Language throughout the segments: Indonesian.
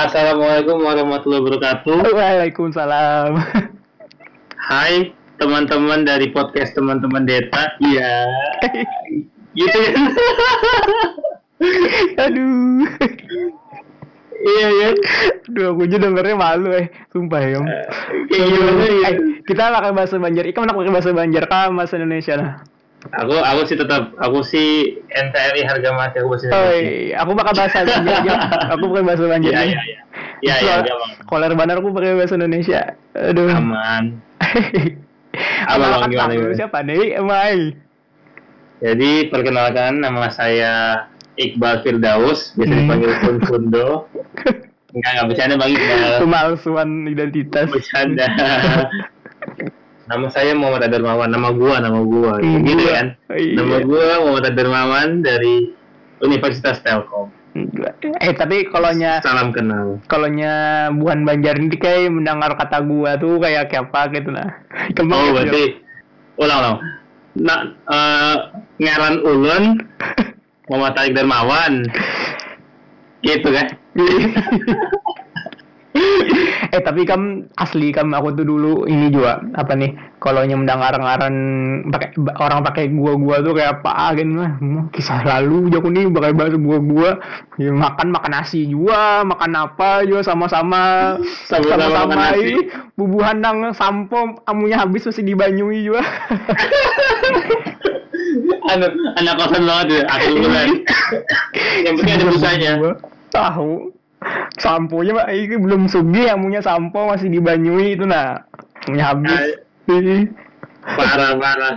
Assalamualaikum warahmatullahi wabarakatuh. Waalaikumsalam. Hai teman-teman dari podcast teman-teman Deta. Iya. gitu kan? Aduh. iya ya. Aduh, aku aja dengernya malu eh. Sumpah ya. Kayak gimana ya? Eh, kita pakai bahasa Banjar. Ika pakai bahasa Banjar kah bahasa Indonesia lah. Aku aku sih tetap aku sih NKRI harga mati aku bahasa Oh, Indonesia. iya. aku pakai bahasa Banjar aja. Aku pakai bahasa Banjar. Iya iya iya. Iya iya gampang. Koler bandar aku pakai bahasa Indonesia. Aduh. Aman. Apa Abang, kan gimana, gimana? siapa nih? Emai. Jadi perkenalkan nama saya Iqbal Firdaus, biasa Hmm. dipanggil Kun Fundo. Enggak enggak bercanda Bang Iqbal. Pemalsuan identitas. Bercanda. Nama saya Muhammad Adarmawan, nama gua, nama gua, Hmm, gitu gua. kan. Iya. Nama gua Muhammad Adarmawan dari Universitas Telkom. Eh tapi kalonya Salam kenal. kalonya bukan Banjar ini kayak mendengar kata gua tuh kayak apa gitu nah. Kembang Oh, gitu. berarti ulang ulang. Nah, eh, ngaran ulun Muhammad Tarik Darmawan. Gitu kan? eh tapi kam asli kam aku tuh dulu ini juga apa nih kalau yang mendengar ngaran pakai orang pakai gua gua tuh kayak apa gitu lah kisah lalu jago nih pakai bahasa gua gua ya, makan makan nasi juga makan apa juga sama-sama Sama-sama ini bubuhan nang sampo amunya habis masih dibanyui juga. Anu anak kosan banget ya aku bulan yang penting ada busanya. Tahu samponya mah ini belum sugi amunya sampo masih dibanyui itu nah amunya habis parah parah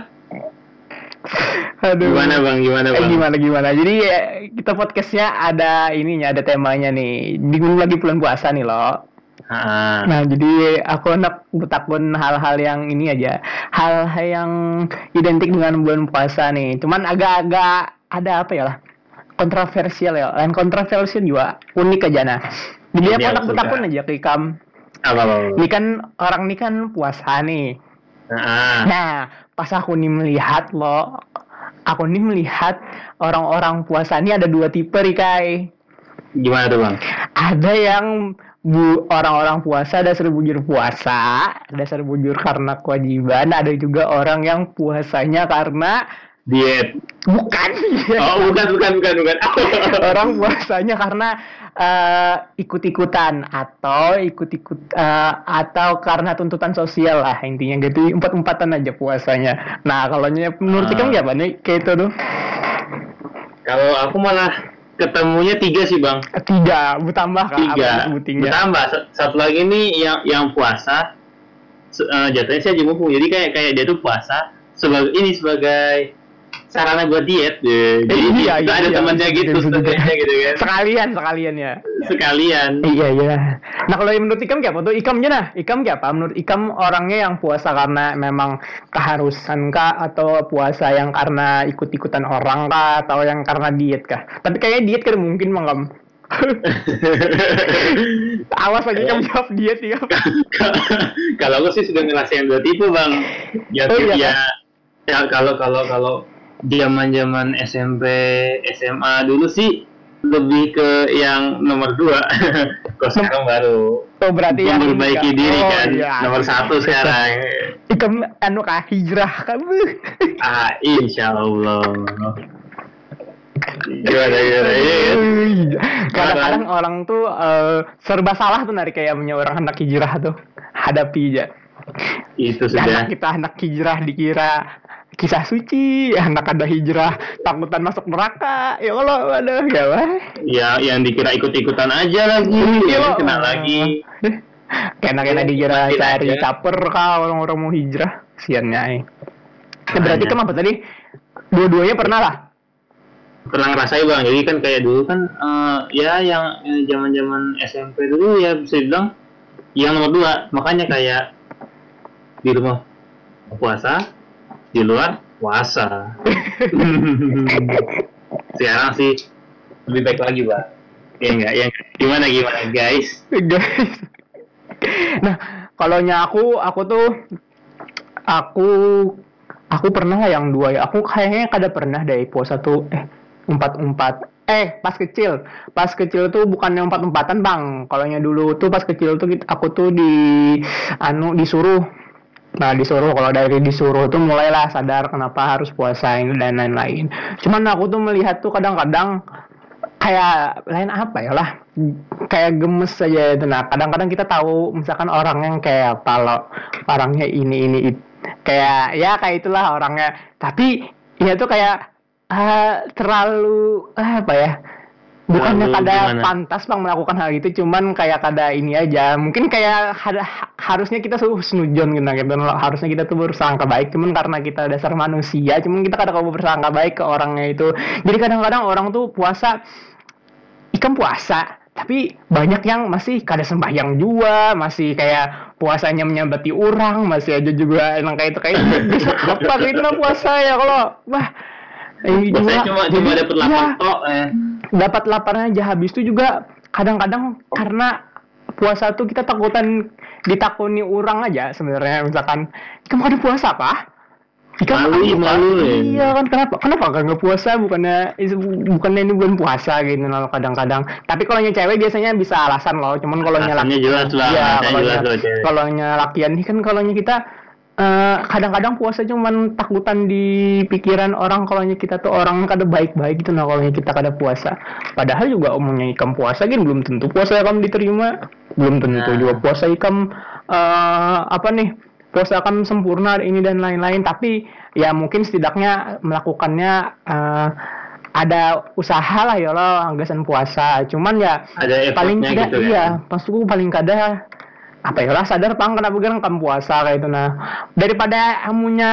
Aduh. gimana bang gimana Eh, bang gimana gimana. Jadi eh, kita podcastnya ada ininya, ada temanya nih. Di lagi bulan puasa nih loh. Ah, Nah jadi aku nak bertakun hal-hal yang ini aja, hal yang identik dengan bulan puasa nih. Cuman agak-agak ada apa ya lah, kontroversial ya. Lain kontroversial juga unik aja nah. Jadi aku Iya, nak suka. bertakun aja ke Ikam. apa apa apa. Ini kan orang ini kan puasa nih. Ah, Nah, pas aku nih melihat loh, aku nih melihat orang-orang puasa ini ada dua tipe nih kai. gimana tuh bang Ada yang bu orang-orang puasa dasar bujur puasa, dasar bujur karena kewajiban. Ada juga orang yang puasanya karena diet. Bukan. oh bukan bukan bukan bukan. Orang puasanya karena eh, ikut-ikutan atau ikut-ikut eh, atau karena tuntutan sosial lah intinya. Gitu empat-empatan aja puasanya. Nah kalau menurut Ah. kamu gimana nih? Kayak itu tuh? kalau aku malah ketemunya tiga sih bang. Tiga, bertambah tiga. Bertambah. Sa- satu lagi nih yang yang puasa eh, jatuhnya sih aja mumpung jadi kayak kayak dia tuh puasa sebagai ini sebagai sarana buat diet ya. jadi iya, itu iya, ada iya. temannya gitu Gitu, gitu. temannya gitu kan Sekalian, sekalian ya. sekalian Iya iya. Nah kalau menurut Ikam kayak apa tuh? Ikam aja nah. Ikam kayak apa? Menurut Ikam orangnya yang puasa karena memang keharusan kah atau puasa yang karena ikut-ikutan orang kah atau yang karena diet kah? Tapi kayaknya diet kan mungkin bang Kam. Awas lagi kamu jawab diet ya. kalau aku sih sudah ngerasain dua tipe bang ya Oh, iya, ya, ya kalau kalau kalau zaman zaman SMP SMA dulu sih lebih ke yang nomor dua kok sekarang baru Oh berarti yang memperbaiki kah? diri Oh, kan iya. nomor satu sekarang Ikam anu kah hijrah kamu? ah insya Allah gimana gimana iya kan? Kadang-kadang orang tuh eh, serba salah tuh narik kayak punya orang anak hijrah tuh hadapi aja. itu Anak sudah kita anak hijrah dikira kisah suci, anak ada hijrah takutan masuk neraka. Ya Allah, waduh, ya wah. ya yang dikira ikut ikutan aja lagi Iya, ya, kena lagi Kena-kena dikira cari caper kah orang-orang mau hijrah. Siannya. eh. Nah, berarti kamu apa tadi? Dua-duanya pernah lah. pernah ngerasain bang jadi kan kayak dulu kan eh, ya yang zaman zaman SMP dulu ya bisa dibilang yang nomor dua makanya kayak di rumah puasa di luar puasa. Sekarang sih lebih baik lagi bang ya enggak ya gimana gimana guys? Guys. nah, kalau aku, aku tuh, aku, aku pernah yang dua ya. Aku kayaknya kada pernah deh puasa tuh, eh empat empat eh pas kecil. Pas kecil tuh bukan yang empat empatan bang. Kalau dulu tuh pas kecil tuh aku tuh di anu disuruh nah disuruh kalau dari disuruh tuh mulailah sadar kenapa harus puasa ini dan lain-lain. Cuman aku tuh melihat tuh kadang-kadang kayak lain apa ya lah kayak gemes saja itu. Nah kadang-kadang kita tahu misalkan orang yang kayak kalau orangnya ini ini kayak ya kayak itulah orangnya. Tapi ya tuh kayak ah, terlalu ah, apa ya bukannya kada gimana? pantas bang melakukan hal itu cuman kayak kada ini aja. Mungkin kayak ada- harusnya kita tuh husnujon gitu gitu. Harusnya kita tuh bersangka baik cuman karena kita dasar manusia cuman kita kadang kadang bersangka baik ke orangnya itu. Jadi kadang-kadang orang tuh puasa ikan puasa tapi banyak yang masih kada sembahyang juga masih kayak puasanya menyambati orang masih aja juga emang kayak itu kayak apa gitu lah puasa ya kalau wah ini Biasanya cuma cuma jadi, dapat lapar ya, tok eh. dapat laparnya aja habis itu juga kadang-kadang karena puasa tuh kita takutan ditakuni orang aja sebenarnya misalkan kamu ada puasa apa Ikan Malu, malu, ya. Iya kan kenapa? Kenapa gak nggak puasa? Bukannya bukannya ini bulan puasa gitu loh kadang-kadang. Tapi kalau cewek biasanya bisa alasan loh. Cuman kalau Alasannya laki jelas lah, Iya, kalau jelas kalau lakian nih kan kalau kita eh, kadang-kadang puasa cuman takutan di pikiran orang kalau kita tuh orang kada baik-baik gitu nah kalau kita kada puasa. Padahal juga omongnya ikam puasa kan belum tentu puasa kamu diterima. Belum tentu Nah. juga puasa ikam eh, apa nih? Puasa kamu sempurna ini dan lain-lain tapi ya mungkin setidaknya melakukannya eh, ada usaha lah ya lo anggasan puasa cuman ya Ada paling tidak gitu iya kan. pas aku paling kada apa ya lah sadar pang kenapa kan kamu puasa kayak itu nah. Daripada amunya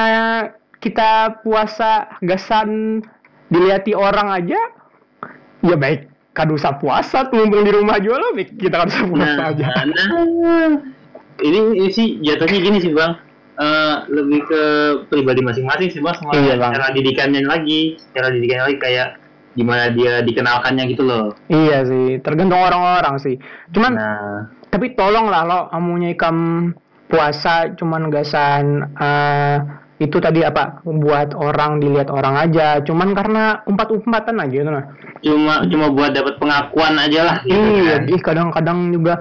kita puasa gasan dilihati orang aja ya baik kadusa puasa tuh di rumah juga baik kita kadusa puasa Nah, aja. nah, ini, ini sih jatuhnya gini sih bang, Eh, lebih ke pribadi masing-masing sih bang, sama Iya, Bang. cara didikannya lagi, cara didikannya lagi kayak gimana dia dikenalkannya gitu loh. iya sih tergantung orang-orang sih. Cuman Nah, tapi tolong lah lo amunya ikam puasa cuman gasan eh, itu tadi apa buat orang dilihat orang aja cuman karena umpat-umpatan aja gitu nah cuma cuma buat dapat pengakuan aja lah. Gitu iya kan. kadang-kadang juga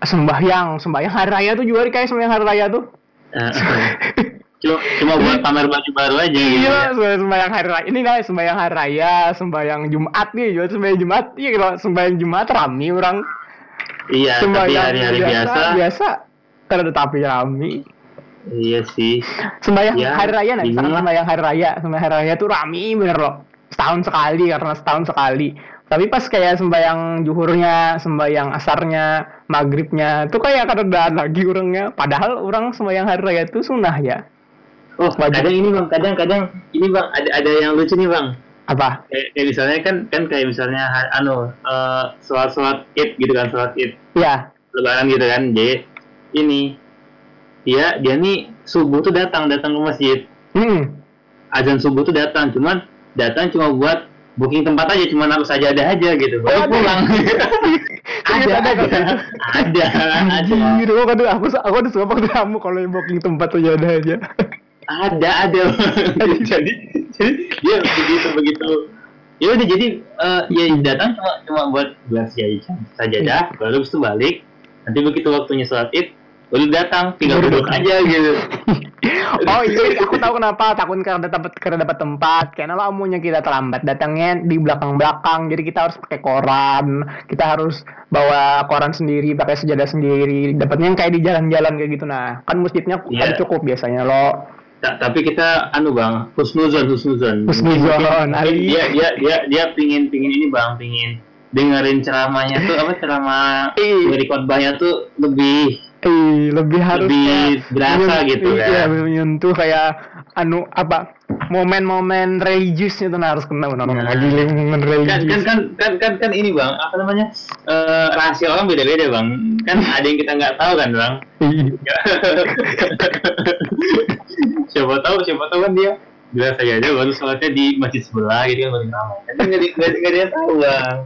sembahyang sembahyang hari raya tuh juga kayak sembahyang hari raya tuh Eh, cuma cuma buat pamer baju baru aja. gitu iya ya. sembahyang hari raya ini lah sembahyang hari raya sembahyang jumat nih juga sembahyang jumat iya kalau sembahyang jumat rame orang Iya, tapi sembahyang hari-hari biasa, biasa. kan ada tapi rame. Iya sih. sembahyang Ya, hari raya nih bingung misalkan lah. sembahyang hari raya. Sembahyang hari raya tuh rame bener loh. Setahun sekali karena setahun sekali. Tapi pas kayak sembahyang juhurnya sembahyang asarnya maghribnya tuh kayak kada lagi orangnya. Padahal orang sembahyang hari raya itu sunnah ya. Oh, Wajib. kadang ini bang, kadang-kadang ini bang, ada ada yang lucu nih bang. Apa Kayak, kayak misalnya kan kan kayak misalnya anu eh, sholat sholat id gitu kan sholat id ya lebaran gitu kan jadi ini dia dia nih subuh tuh datang datang ke masjid hmm. azan subuh tuh datang cuman datang cuma buat booking tempat aja cuman harus saja ada aja gitu baru ada. pulang ada ada. ada ada ada Anjir, aku ada aku aku ada suka kamu kalau yang booking tempat aja ada aja. ada ada jadi dia begitu begitu ya udah jadi eh, ya datang cuma cuma buat buat saja sajadah baru habis itu balik nanti begitu waktunya sholat id baru datang tinggal duduk aja gitu Oh iya, aku tahu kenapa takut karena dapat karena dapat tempat. Karena lo amunya kita terlambat datangnya di belakang-belakang, jadi kita harus pakai koran. Kita harus bawa koran sendiri, pakai sejadah sendiri. Dapatnya yang kayak di jalan-jalan kayak gitu. Nah, kan masjidnya Iya. ada cukup biasanya lo. Ta- tapi kita anu bang husnuzon husnuzon Husnuzon, Ali. dia dia dia dia pingin pingin ini bang pingin dengerin ceramahnya tuh apa ceramah Iya. dari khotbahnya tuh lebih Eh, lebih harus Lebih berasa gitu kan. Iya, menyentuh kayak anu apa momen-momen religiusnya tuh nah, harus kena benar Nah. lagi momen kan religius. kan kan kan kan kan ini bang apa namanya Eh, rahasia orang beda beda bang kan ada yang kita nggak tahu kan bang Iya. siapa tahu siapa tahu kan dia bilang saja aja baru sholatnya di masjid sebelah gitu kan baru ramai kan nggak di- nggak nggak ada yang tahu bang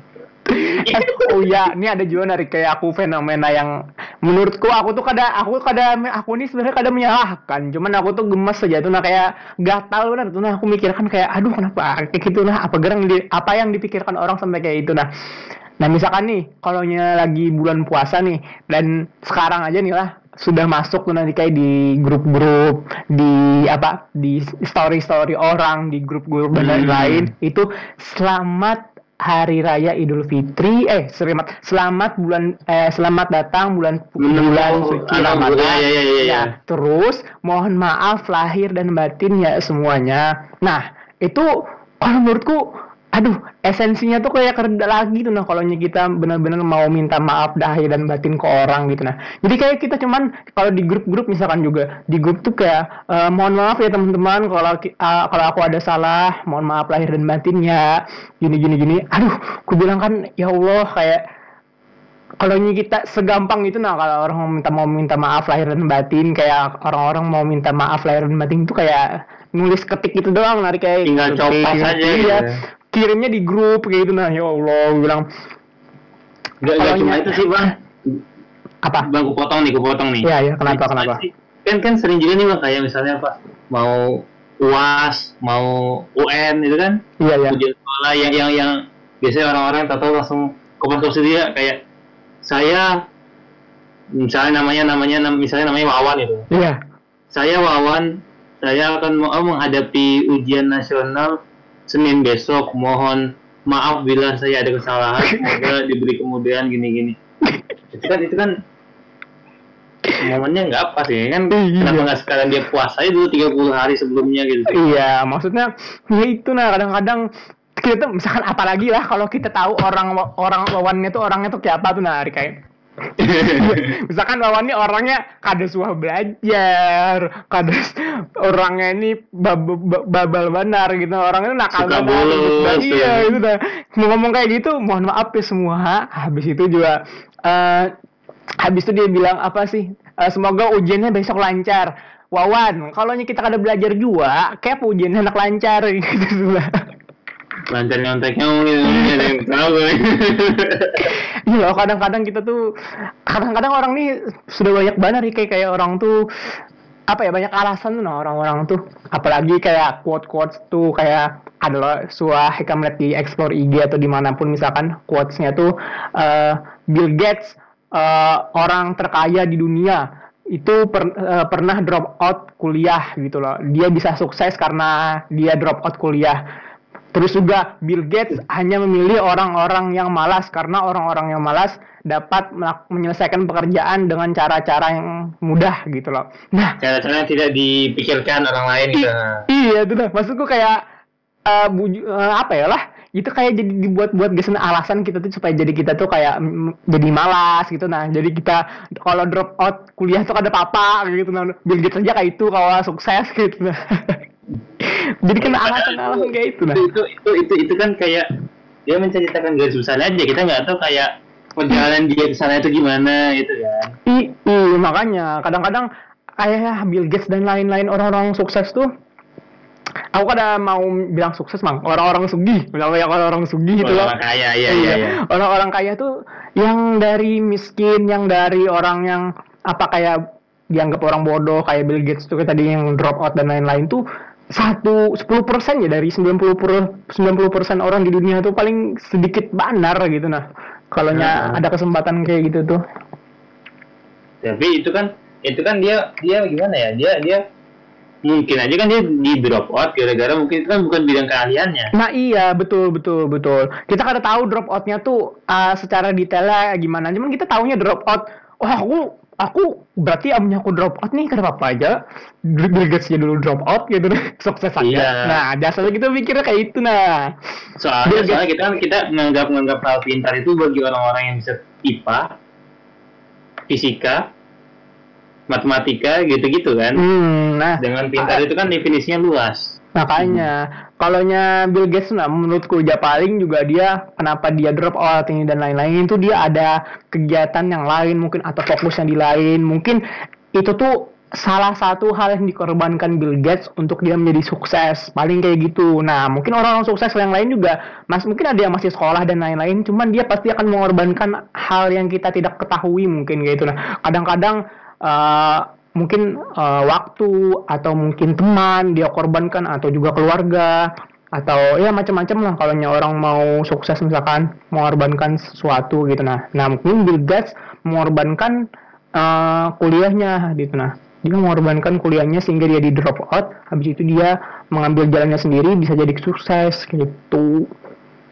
oh ya, ini ada juga dari kayak aku fenomena yang menurutku aku tuh kada aku kada aku ini sebenarnya kada menyalahkan cuman aku tuh gemes saja tuh nah kayak gatal benar tuh nah aku mikirkan kayak aduh kenapa kayak gitu nah apa gerang di, apa yang dipikirkan orang sampai kayak itu nah nah misalkan nih kalau lagi bulan puasa nih dan sekarang aja nih lah sudah masuk tuh nanti kayak di grup-grup di apa di story-story orang di grup-grup dan Hmm. lain-lain itu selamat hari raya Idul Fitri eh selamat selamat bulan eh selamat datang bulan bulan Oh, suci Ramadan bulan, ya, ya, ya, ya. terus mohon maaf lahir dan batin ya semuanya nah itu kalau menurutku aduh esensinya tuh kayak kereda lagi tuh nah kalau kita benar-benar mau minta maaf lahir dan batin ke orang gitu nah jadi kayak kita cuman kalau di grup-grup misalkan juga di grup tuh kayak eh, mohon maaf ya teman-teman kalau ah, kalau aku ada salah mohon maaf lahir dan batinnya gini gini gini aduh aku bilang kan ya Allah kayak kalau kita segampang itu nah kalau orang mau minta mau minta maaf lahir dan batin kayak orang-orang mau minta maaf lahir dan batin itu kayak nulis ketik gitu doang nari kayak Tinggal ketik, copas gitu. aja iya. gitu. Kirimnya di grup kayak gitu nah ya Allah gue bilang Gak, gak Kalau cuma ny- itu sih bang. apa Bang, aku potong nih, aku potong nih. Iya, iya, kenapa, kenapa? Kan kan sering juga nih bang, kayak misalnya apa, mau uas, mau UN itu kan, iya ya ujian sekolah yang yang yang biasanya orang-orang tahu langsung kopas kopas dia kayak saya misalnya namanya namanya nam- misalnya namanya Wawan itu. iya Saya Wawan, saya akan mau menghadapi ujian nasional Senin besok. Mohon maaf bila saya ada kesalahan. Semoga diberi kemudahan gini-gini. Itu kan itu kan momennya nggak apa sih kan Iya. kenapa nggak sekarang dia puasa aja dulu 30 hari sebelumnya gitu iya maksudnya ya itu nah kadang-kadang kita tuh misalkan apalagi lah kalau kita tahu orang orang lawannya tuh orangnya tuh kayak apa tuh nah kayak misalkan lawannya orangnya kada suah belajar kada orangnya ini bab- bab- babal benar gitu orangnya nakal gitu. Nah, iya ya. itu dah mau ngomong kayak gitu mohon maaf ya semua habis itu juga eh habis itu dia bilang apa sih Eh, semoga ujiannya besok lancar Wawan, kalau kita kada belajar juga, kayak ujiannya enak lancar gitu lah. Lancar nyonteknya gitu ada yang tahu. Iya kadang-kadang kita tuh kadang-kadang orang nih sudah banyak banget nih kayak kayak orang tuh apa ya banyak alasan tuh nah orang-orang tuh. Apalagi kayak quote quotes tuh kayak adalah suah hikam di explore IG atau di mana pun misalkan quotesnya tuh eh, Bill Gates eh, orang terkaya di dunia itu per- eh, pernah drop out kuliah gitu loh. Dia bisa sukses karena dia drop out kuliah Terus juga Bill Gates hanya memilih orang-orang yang malas karena orang-orang yang malas dapat menyelesaikan pekerjaan dengan cara-cara yang mudah gitu loh. Nah, cara-cara yang tidak dipikirkan orang lain gitu iya itu dah. Maksudku kayak eh, buju- eh, apa ya lah? Itu kayak jadi dibuat-buat gesan alasan kita tuh supaya jadi kita tuh kayak mm, jadi malas gitu nah. Jadi kita kalau drop out kuliah tuh ada apa gitu nah. Bill Gates aja kayak itu kalau sukses gitu nah. jadi kena alasan-alasan kayak itu nah. itu, itu itu itu kan kayak dia menceritakan garis besar aja. Kita nggak tahu kayak perjalanan dia ke sana itu gimana gitu kan. I, iya makanya. Kadang-kadang kayak Bill Gates dan lain-lain orang-orang sukses tuh aku kada mau bilang sukses mang. Orang-orang sugih. Misalnya orang-orang sugih gitu loh. Orang kaya iya iya. iya orang-orang kaya tuh yang dari miskin yang dari orang yang apa kayak dianggap orang bodoh kayak Bill Gates tuh tadi yang drop out dan lain-lain tuh satu 10 persen ya dari 90 per 90 persen orang di dunia tuh paling sedikit banar gitu nah kalau nya Hmm. ada kesempatan kayak gitu tuh tapi itu kan itu kan dia dia gimana ya dia dia mungkin aja kan dia di drop out gara-gara mungkin itu kan bukan bidang keahliannya Nah iya betul betul betul. Kita kada tahu drop outnya tuh uh, secara detailnya gimana. Cuman kita taunya drop out. Oh aku aku berarti amnya aku drop out nih kenapa apa aja. Bill Gates dulu drop out gitu sukses aja. Iya. Nah dasarnya kita mikirnya kayak itu nah. soalnya soalnya kita kita menganggap menganggap hal pintar itu bagi orang-orang yang bisa IPA fisika matematika gitu-gitu kan Hmm, nah dengan pintar itu kan definisinya luas makanya kalau nya Bill Gates nah menurutku ya paling juga dia kenapa dia drop out ini dan lain-lain itu dia ada kegiatan yang lain mungkin atau fokusnya di lain. Mungkin itu tuh salah satu hal yang dikorbankan Bill Gates untuk dia menjadi sukses. Paling kayak gitu. Nah mungkin orang-orang sukses yang lain juga mas mungkin ada yang masih sekolah dan lain-lain cuman dia pasti akan mengorbankan hal yang kita tidak ketahui mungkin kayak gitu. Nah kadang-kadang uh, mungkin uh, waktu atau mungkin teman dia korbankan atau juga keluarga atau ya macam-macam lah kalau orang mau sukses misalkan mengorbankan sesuatu gitu. Nah nah mungkin Bill Gates mengorbankan uh, kuliahnya gitu. Nah dia mengorbankan kuliahnya sehingga dia di drop out habis itu dia mengambil jalannya sendiri bisa jadi sukses gitu.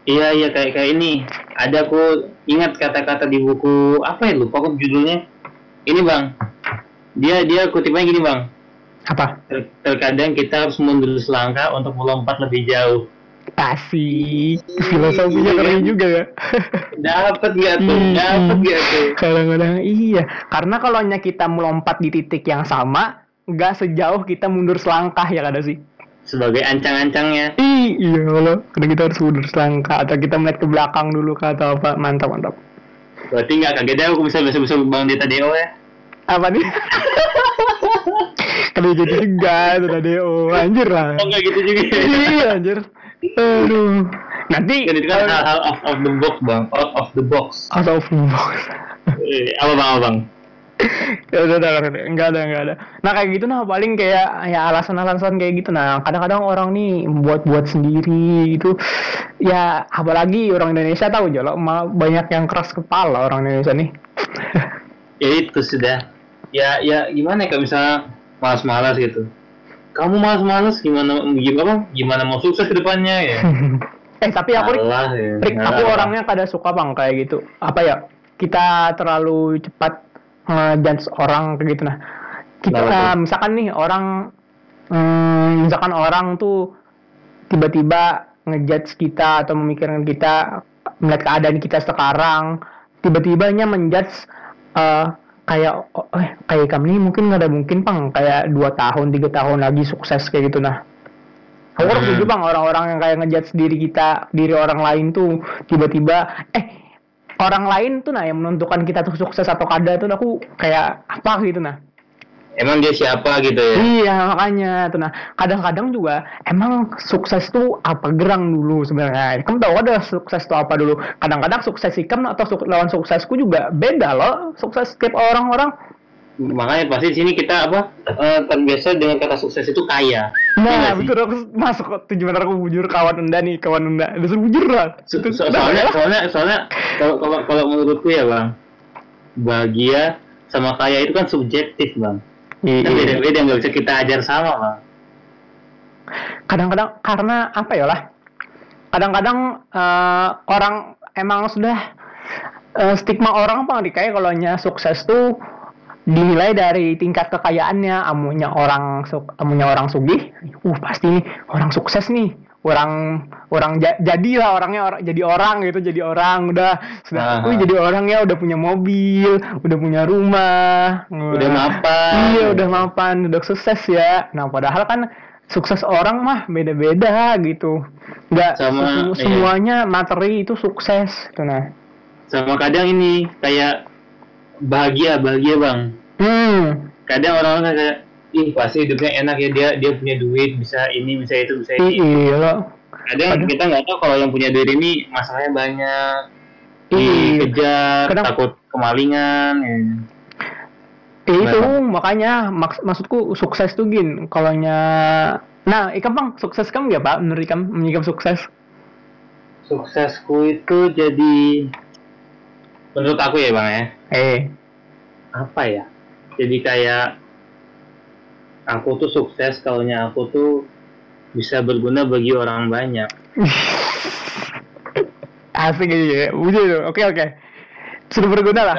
Iya iya kayak kayak ini. Ada aku ingat kata-kata di buku apa ya lupa aku judulnya. Ini bang dia dia kutipannya gini bang. Apa? Ter terkadang kita harus mundur selangkah untuk melompat lebih jauh. Kasih filosofinya iya. keren juga ya. Dapat gak tuh? Hmm, dapat gak tuh? Kadang-kadang iya. Karena kalau hanya kita melompat di titik yang sama nggak sejauh kita mundur selangkah ya kada sih. Sebagai ancang-ancangnya. Iya kalau karena kita harus mundur selangkah atau kita melihat ke belakang dulu kah atau apa? Mantap mantap. Berarti nggak kaget deh aku bisa bisa bisa bang Dita Deo ya apa nih Kalau jadi juga itu tadi oh anjir lah. Oh enggak gitu juga. iya anjir. Aduh. Nanti kan itu kan hal, hal out of the box bang, out of the box. Out of the box. Eh, apa bang, apa bang? ya udah, udah, enggak ada, enggak ada. Nah kayak gitu nah paling kayak ya alasan-alasan kayak gitu nah. Kadang-kadang orang nih buat-buat sendiri itu ya apalagi orang Indonesia tahu jolo banyak yang keras kepala orang Indonesia nih. ya itu sudah. Ya ya gimana ya kalau misalnya malas-malas gitu. Kamu malas-malas gimana gimana gimana mau sukses ke depannya ya? Eh tapi aku Alah, ya. Rick, aku orangnya kada suka bang kayak gitu. Apa ya kita terlalu cepat ngejudge orang kayak gitu. Nah kita nah, misalkan nih orang hmm, misalkan orang tuh tiba-tiba ngejudge kita atau memikirkan kita melihat keadaan kita sekarang tiba-tibanya menjudge uh, kayak eh kayak kami mungkin nggak ada mungkin pang kayak dua tahun tiga tahun lagi sukses kayak gitu nah. Aku hmm. setuju bang orang-orang yang kayak ngejat sendiri kita diri orang lain tuh tiba-tiba eh orang lain tuh nah yang menentukan kita tuh sukses atau kada tuh aku kayak apa gitu nah emang dia siapa gitu ya? Iya makanya. Tuh nah kadang-kadang juga emang sukses tuh apa gerang dulu sebenarnya. Kamu tahu ada sukses tuh apa dulu? Kadang-kadang sukses ikam atau su lawan suksesku juga beda loh sukses tiap orang-orang. Makanya pasti di sini kita apa uh, terbiasa dengan kata sukses itu kaya. Nah ya betul. Aku masuk tujuan aku bujur kawan unda nih kawan unda udah bujur lah. So, so, soalnya soalnya soalnya kalau kalau kalau menurutku ya bang bahagia sama kaya itu kan subjektif bang Iya. Kan beda-beda nggak bisa kita ajar sama. Kadang-kadang karena apa ya lah? Kadang-kadang uh, orang emang sudah uh, stigma orang apa kayak kalau nya sukses tuh dinilai dari tingkat kekayaannya amunya orang amunya orang sugih uh pasti nih orang sukses nih orang orang ja, jadilah orangnya orang jadi orang gitu jadi orang udah. Sudah uh, jadi orang ya udah punya mobil udah punya rumah. Udah mapan. Iya udah mapan udah sukses ya. Nah padahal kan sukses orang mah beda-beda gitu. Nggak sama, iya. semuanya iya. materi itu sukses tuh nah. Sama kadang ini kayak bahagia bahagia bang. Hmm. kadang orang-orang kayak ih pasti hidupnya enak ya. Dia dia punya duit bisa ini bisa itu bisa ini iya kadang kita nggak tahu kalau yang punya duit ini masalahnya banyak. Dikejar kadang... takut kemalingan ya. Eh, itu makanya maks maksudku sukses tuh gin kalau nya nah ikan bang sukses kamu ya pak? Menurut kamu menurut sukses? Suksesku itu jadi menurut aku ya bang ya. Eh. Apa ya? Jadi kayak aku tuh sukses kalau aku tuh bisa berguna bagi orang banyak. Asik aja ya. Oke oke. Sudah berguna lah.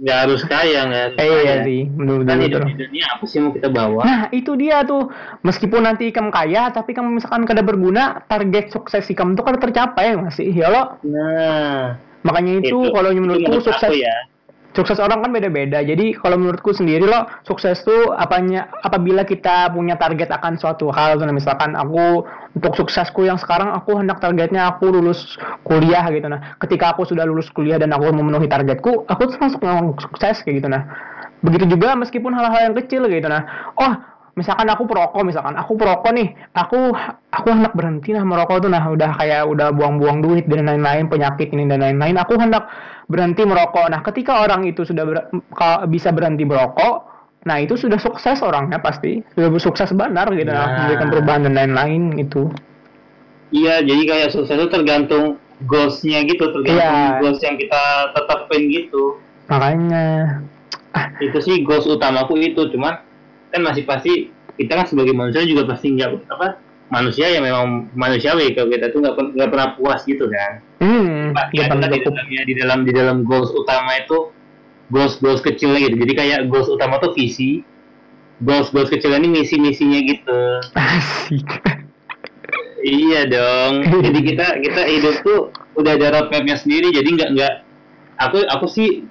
Gak harus, kaya nggak Eh, iya sih, menurut kan hidup di dunia apa sih mau kita bawa? Nah itu dia tuh, meskipun nanti kamu kaya, tapi kamu misalkan kada berguna, target sukses kamu tuh kada tercapai masih, ya lo. Nah, makanya itu, itu kalau menurutku sukses. Ya sukses orang kan beda-beda. Jadi kalau menurutku sendiri loh, sukses tuh apanya apabila kita punya target akan suatu hal. Nah, misalkan aku untuk suksesku yang sekarang aku hendak targetnya aku lulus kuliah gitu nah. Ketika aku sudah lulus kuliah dan aku memenuhi targetku, aku yang sukses kayak gitu nah. begitu juga meskipun hal-hal yang kecil gitu nah oh misalkan aku perokok misalkan. Aku perokok nih. Aku aku hendak berhenti nah merokok tuh. Nah udah kayak udah buang-buang duit dan lain-lain penyakit ini dan lain-lain. Aku hendak berhenti merokok. Nah ketika orang itu sudah ber, bisa berhenti merokok nah itu sudah sukses orangnya pasti. Sudah sukses benar gitu. Nah, nah memberikan perubahan dan lain-lain gitu. Iya jadi kayak sukses itu tergantung goalsnya gitu. Tergantung iya. goals yang kita tetapin gitu. Makanya. Ah. itu sih goals utamaku itu. Cuman kan masih pasti kita kan sebagai manusia juga pasti nggak apa manusia yang memang manusiawi. Kalau kita tuh nggak nggak pernah puas gitu kan. Hmm, ya, di dalamnya di dalam di dalam goals utama itu goals goals kecilnya gitu. Jadi kayak goals utama tuh visi. Goals goals kecil ini misi misinya gitu. Asik. Iya dong. Jadi kita kita hidup tuh udah ada roadmapnya sendiri. Jadi nggak nggak aku aku sih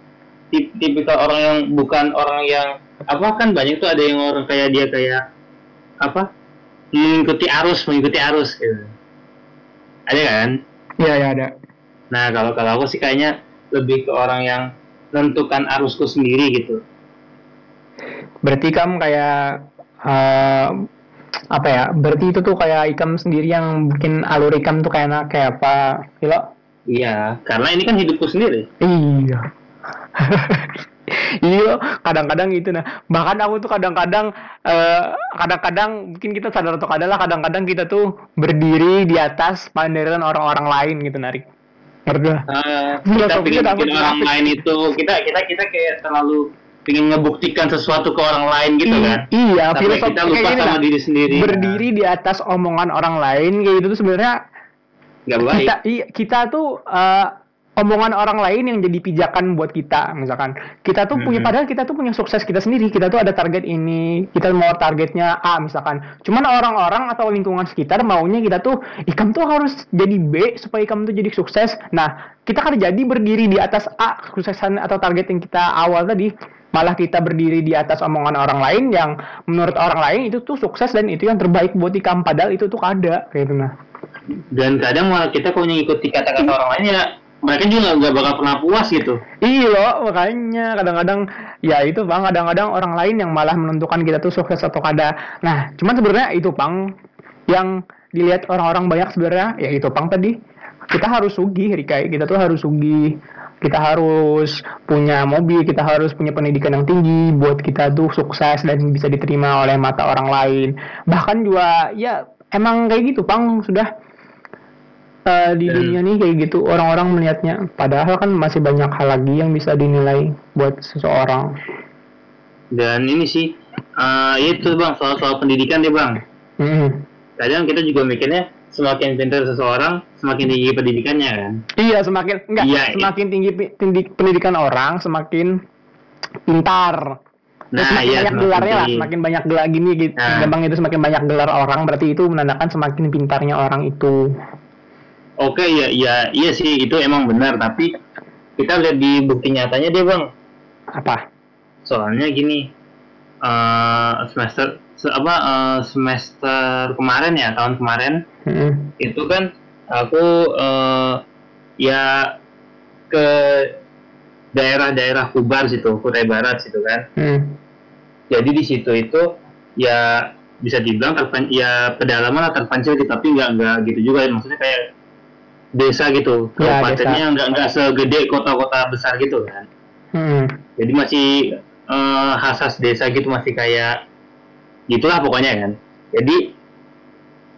tip tipikal orang yang bukan orang yang apa kan banyak tuh ada yang orang kayak dia kayak apa mengikuti arus mengikuti arus gitu. Ada kan? Iya ya ada. Nah kalau kalau aku sih kayaknya lebih ke orang yang menentukan arusku sendiri gitu. Berarti kamu kayak uh, apa ya berarti itu tuh kayak ikam sendiri yang bikin alur ikam tuh kayak kayak apa Hilo? iya karena ini kan hidupku sendiri. Iya iya kadang-kadang gitu. Nah bahkan aku tuh kadang-kadang uh, kadang-kadang mungkin kita sadar atau adalah kadang-kadang kita tuh berdiri di atas pandangan orang-orang lain gitu narik ngerti uh, kita pikir orang lain itu kita kita kita kayak terlalu ingin ngebuktikan sesuatu ke orang lain gitu I, kan? iya filosofi kita lupa sama lah, diri sendiri. Berdiri di atas omongan orang lain kayak gitu tuh sebenarnya nggak baik. kita iya, kita tuh uh, omongan orang lain yang jadi pijakan buat kita misalkan. Kita tuh punya mm-hmm. padahal kita tuh punya sukses kita sendiri. Kita tuh ada target ini kita mau targetnya A misalkan. Cuman orang-orang atau lingkungan sekitar maunya kita tuh ikam tuh harus jadi B supaya ikam tuh jadi sukses. Nah kita kan jadi berdiri di atas A kesuksesan atau target yang kita awal tadi. Malah kita berdiri di atas omongan orang lain yang menurut orang lain itu tuh sukses dan itu yang terbaik buat ikam padahal itu tuh ada kayak gitu nah. Dan kadang malah kita kalau ngikuti kata-kata orang lain ya mereka juga nggak bakal pernah puas gitu. Iya loh, makanya kadang-kadang ya itu bang, kadang-kadang orang lain yang malah menentukan kita tuh sukses atau kada. Nah, cuman sebenarnya itu bang yang dilihat orang-orang banyak sebenarnya ya itu bang tadi. Kita harus sugih Rika kita tuh harus sugih. Kita harus punya mobil kita harus punya pendidikan yang tinggi buat kita tuh sukses dan bisa diterima oleh mata orang lain. Bahkan juga ya emang kayak gitu bang sudah uh, di Dan, dunia nih kayak gitu orang-orang melihatnya padahal kan masih banyak hal lagi yang bisa dinilai buat seseorang dan ini sih uh, itu bang soal-soal pendidikan deh bang mm. kadang kita juga mikirnya semakin pintar seseorang semakin tinggi pendidikannya kan iya semakin enggak iya, semakin iya. tinggi, tinggi pendidikan orang semakin pintar Nah, semakin iya, banyak gelarnya lah, semakin banyak gelar gini gitu. Nah. Gampang itu semakin banyak gelar orang, berarti itu menandakan semakin pintarnya orang itu. Oke ya ya iya sih itu emang benar tapi kita lihat di bukti nyatanya deh bang. Apa? Soalnya gini uh, semester se apa uh, semester kemarin ya tahun kemarin hmm. itu kan aku uh, ya ke daerah-daerah Kubar situ Kutai Barat situ kan. Hmm. Jadi di situ itu ya bisa dibilang terpan ya pedalaman atau terpencil tapi nggak nggak gitu juga maksudnya kayak desa gitu. Ya, kabupatennya nggak nggak segede kota-kota besar gitu kan. Hmm. jadi masih uh, khasas desa gitu masih kayak gitulah pokoknya kan. Jadi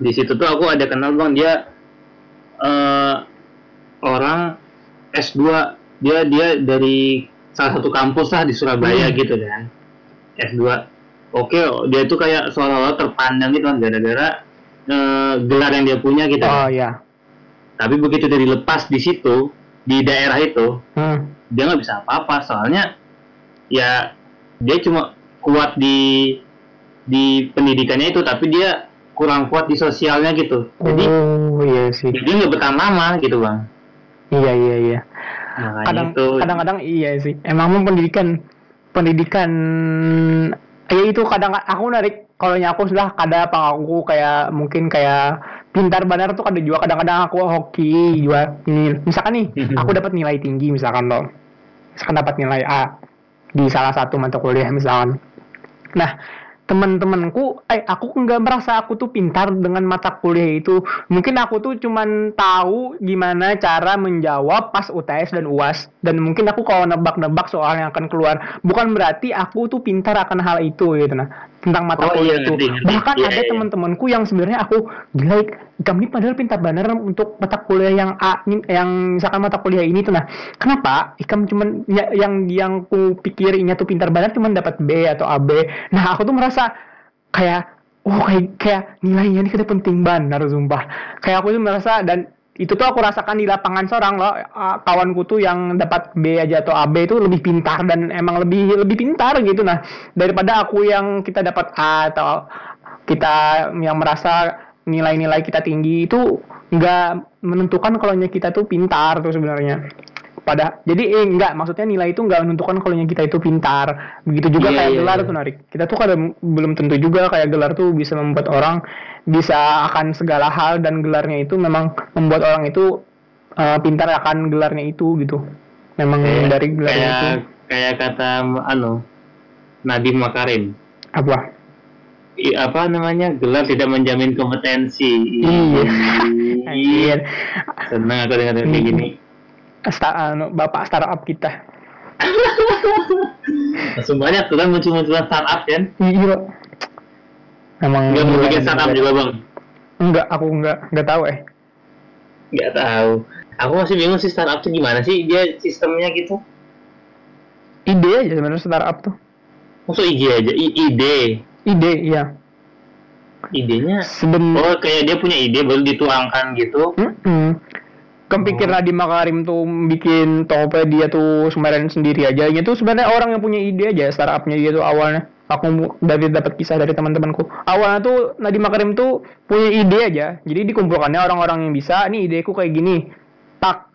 di situ tuh aku ada kenal bang dia uh, orang S2 dia dia dari salah satu kampus lah di Surabaya hmm. gitu kan S2 oke dia tuh kayak seolah-olah terpandang gitu kan gara-gara uh, gelar yang dia punya gitu. Oh iya tapi begitu dari lepas di situ di daerah itu hmm. dia nggak bisa apa-apa. Soalnya ya dia cuma kuat di di pendidikannya itu tapi dia kurang kuat di sosialnya gitu. Jadi oh, iya sih. dia nggak bertahan lama gitu bang. Iya iya iya. Kadang kadang-kadang iya sih. Emang pendidikan pendidikan ya itu kadang aku narik kalau aku sudah kada apa aku kayak mungkin kayak pintar benar tuh ada juga kadang-kadang aku hoki juga ini misalkan nih mhm. aku dapat nilai tinggi misalkan loh misalkan dapat nilai A di salah satu mata kuliah misalkan. Nah, teman-temanku, eh aku nggak merasa aku tuh pintar dengan mata kuliah itu. Mungkin aku tuh cuman tahu gimana cara menjawab pas UTS dan UAS. Dan mungkin aku kalau nebak-nebak soal yang akan keluar, bukan berarti aku tuh pintar akan hal itu gitu nah tentang mata Oh, kuliah iya, itu. ngerti, ngerti. Bahkan Iya, ada iya. teman-temanku yang sebenarnya aku gila kamu ini padahal pintar bener untuk mata kuliah yang A yang misalkan mata kuliah ini tuh nah kenapa? Ikam cuman ya- yang yang ku pikirinnya tuh pintar banget cuman dapat B atau AB nah aku tuh merasa kayak oh kayak kayak nilainya ini kita penting banget sumpah. Kayak aku tuh merasa dan itu tuh aku rasakan di lapangan seorang loh kawanku tuh yang dapat B aja atau AB itu lebih pintar dan emang lebih lebih pintar gitu nah. Daripada aku yang kita dapat A atau kita yang merasa nilai-nilai kita tinggi itu nggak menentukan kalau kita tuh pintar tuh sebenarnya. Pada jadi eh, enggak maksudnya nilai itu nggak menentukan kalau kita itu pintar. Begitu juga Iya, kayak iya, gelar iya. tuh narik. Kita tuh kadang belum tentu juga kayak gelar tuh bisa membuat orang bisa akan segala hal dan gelarnya itu memang membuat orang itu eh, pintar akan gelarnya itu gitu. Memang Kayak- dari gelarnya itu. kayak kayak kata anu Nadiem Makarim. Apa apa namanya gelar tidak menjamin kompetensi. Iya. Ih, Anjir. seneng aku dengar kayak gini. Sta- anu, bapak startup kita. Langsung banyak tuh kan muncul-munculan startup kan? Iya. Emang nggak mau bikin startup juga bang? Enggak aku enggak enggak tahu eh. Nggak tahu. Aku masih bingung sih startup tuh gimana sih? Dia sistemnya gitu? Ide aja sebenarnya startup tuh. Maksud ide aja? I- ide ide iya idenya seben oh kayak dia punya ide baru dituangkan gitu Mm-mm. Kamu pikir Oh. Nadiem Makarim tuh bikin Tokopedia tuh semarin sendiri aja. Itu sebenarnya orang yang punya ide aja startupnya dia tuh awalnya. Aku dari dapat kisah dari teman-temanku. Awalnya tuh Nadiem Makarim tuh punya ide aja. Jadi dikumpulkannya orang-orang yang bisa. Nih ideku kayak gini. Tak.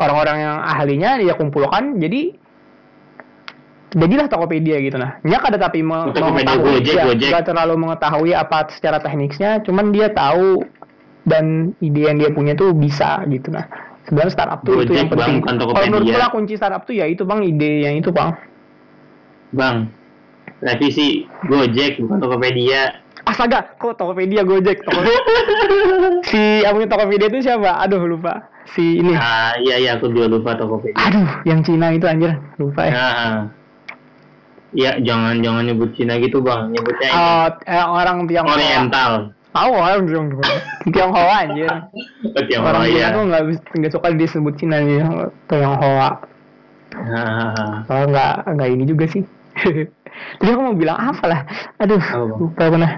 Orang-orang yang ahlinya dia kumpulkan. Jadi jadilah Tokopedia gitu nah. Nyak ada tapi me- Tokopedia mengetahui. Gojek, ya, Gojek. nggak terlalu mengetahui apa secara teknisnya. Cuman dia tahu dan ide yang dia punya tuh bisa gitu nah. Sebenarnya startup tuh itu Gojek, yang penting. Bang, kalau Tokopedia. menurutku lah kunci startup tuh ya itu bang ide yang itu bang. Bang revisi Gojek bukan Tokopedia. Astaga kok Tokopedia Gojek? Toko... si punya Tokopedia itu siapa? Aduh lupa. Si ini. Ah iya iya aku juga lupa Tokopedia. Aduh yang Cina itu anjir. Lupa ya. Nah ya jangan jangan nyebut Cina gitu bang nyebutnya ini Oh, eh, orang Tionghoa. Oriental Tahu orang Tionghoa. Tionghoa anjir. oh, Tionghoa orang Cina ya tuh nggak nggak suka disebut Cina nih Tionghoa. Ah, Kalau nggak nggak ini juga sih. Tadi aku mau bilang apa lah? Aduh, Bang? lupa aku nah.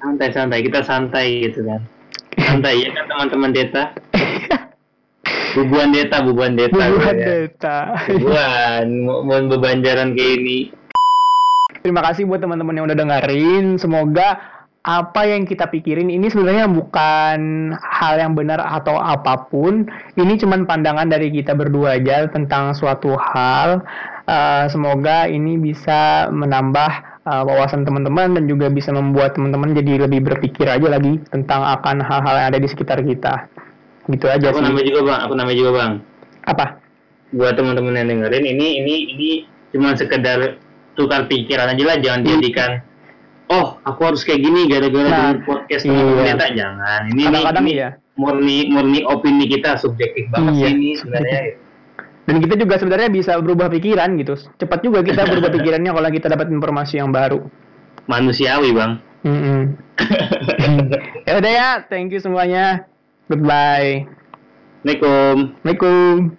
santai santai kita santai gitu kan santai ya kan teman-teman Deta bubuan Deta bubuan Deta Bubuhan ya. data. bubuan mau mau bebanjaran kayak ini Terima kasih buat teman-teman yang udah dengerin. Semoga apa yang kita pikirin ini sebenarnya bukan hal yang benar atau apa pun. Ini cuman pandangan dari kita berdua aja tentang suatu hal. Eh, semoga ini bisa menambah eh, wawasan teman-teman dan juga bisa membuat teman-teman jadi lebih berpikir aja lagi tentang akan hal-hal yang ada di sekitar kita. Gitu aja aku sih. namanya juga bang aku namanya juga bang Apa? buat teman-teman yang dengerin ini ini ini cuma sekedar tukar pikiran aja lah jangan dijadikan oh aku harus kayak gini gara-gara Nah, podcast iya. Deta jangan ini Kadang-kadang ini iya. murni murni opini kita subjektif banget Iya. sih ini sebenarnya Dan kita juga sebenarnya bisa berubah pikiran gitu. Cepat juga kita berubah pikirannya kalau kita dapat informasi yang baru. manusiawi bang Mm-mm. ya udah ya, thank you semuanya. Goodbye. Assalamualaikum Assalamualaikum.